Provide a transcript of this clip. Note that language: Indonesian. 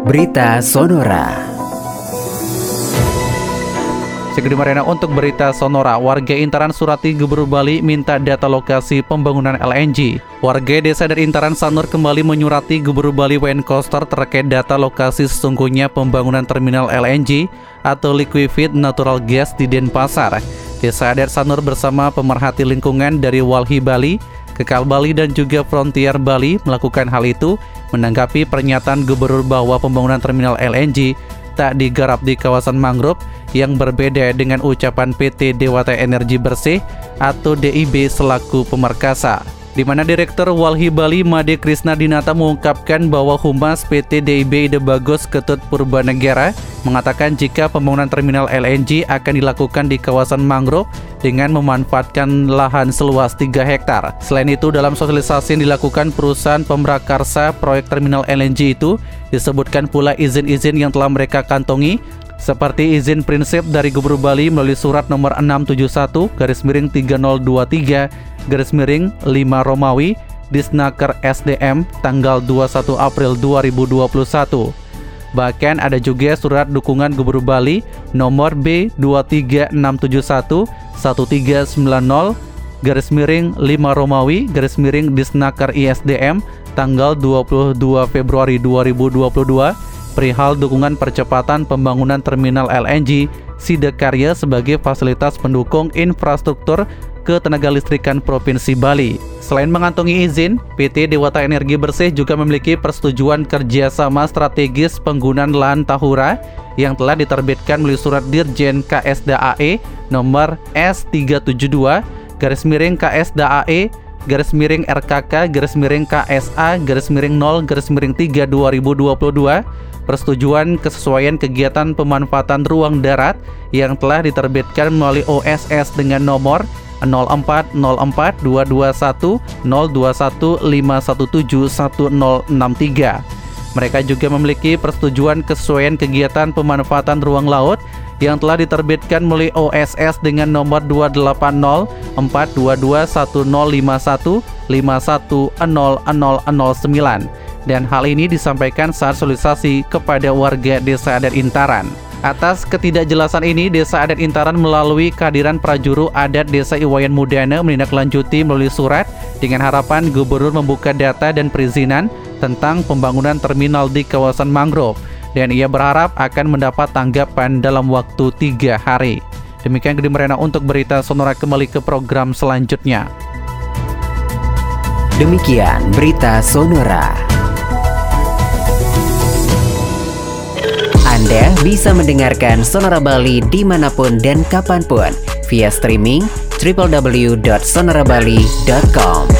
Berita Sonora. Segede Marena untuk berita Sonora, warga Intaran Surati Gubernur Bali minta data lokasi pembangunan LNG. Warga desa dari Intaran Sanur kembali menyurati Gubernur Bali WN Koster terkait data lokasi sesungguhnya pembangunan terminal LNG atau liquefied natural gas di Denpasar. Desa Adat Sanur bersama pemerhati lingkungan dari Walhi Bali, Kekal Bali dan juga Frontier Bali melakukan hal itu menanggapi pernyataan gubernur bahwa pembangunan terminal LNG tak digarap di kawasan mangrove yang berbeda dengan ucapan PT Dewata Energi Bersih atau DIB selaku pemerkasa di mana Direktur Walhi Bali Made Krisna Dinata mengungkapkan bahwa Humas PT DIB Ide Bagus Ketut Purbanegara mengatakan jika pembangunan terminal LNG akan dilakukan di kawasan mangrove dengan memanfaatkan lahan seluas 3 hektar. Selain itu, dalam sosialisasi yang dilakukan perusahaan pemrakarsa proyek terminal LNG itu disebutkan pula izin-izin yang telah mereka kantongi seperti izin prinsip dari Gubernur Bali melalui surat nomor 671 garis miring 3023 garis miring 5 Romawi Disnaker SDM tanggal 21 April 2021. Bahkan ada juga surat dukungan Gubernur Bali nomor B23671 1390 garis miring 5 Romawi garis miring Disnaker ISDM tanggal 22 Februari 2022 perihal dukungan percepatan pembangunan terminal LNG Sidekarya sebagai fasilitas pendukung infrastruktur ketenaga listrikan Provinsi Bali. Selain mengantongi izin, PT Dewata Energi Bersih juga memiliki persetujuan kerjasama strategis penggunaan lahan Tahura yang telah diterbitkan melalui surat Dirjen KSDAE nomor S372 garis miring KSDAE garis miring RKK garis miring KSA garis miring 0 garis miring 3 2022 persetujuan kesesuaian kegiatan pemanfaatan ruang darat yang telah diterbitkan melalui OSS dengan nomor 0404221021517163. Mereka juga memiliki persetujuan kesesuaian kegiatan pemanfaatan ruang laut yang telah diterbitkan melalui OSS dengan nomor 28042215051510009 dan hal ini disampaikan saat sosialisasi kepada warga Desa Adat Intaran. Atas ketidakjelasan ini, Desa Adat Intaran melalui kehadiran prajuru adat Desa Iwayan Mudana menindaklanjuti melalui surat dengan harapan gubernur membuka data dan perizinan tentang pembangunan terminal di kawasan mangrove dan ia berharap akan mendapat tanggapan dalam waktu tiga hari. Demikian Gede Merena untuk berita Sonora kembali ke program selanjutnya. Demikian berita Sonora. Anda bisa mendengarkan Sonora Bali di mana pun dan kapan pun via streaming www.sonorabali.com.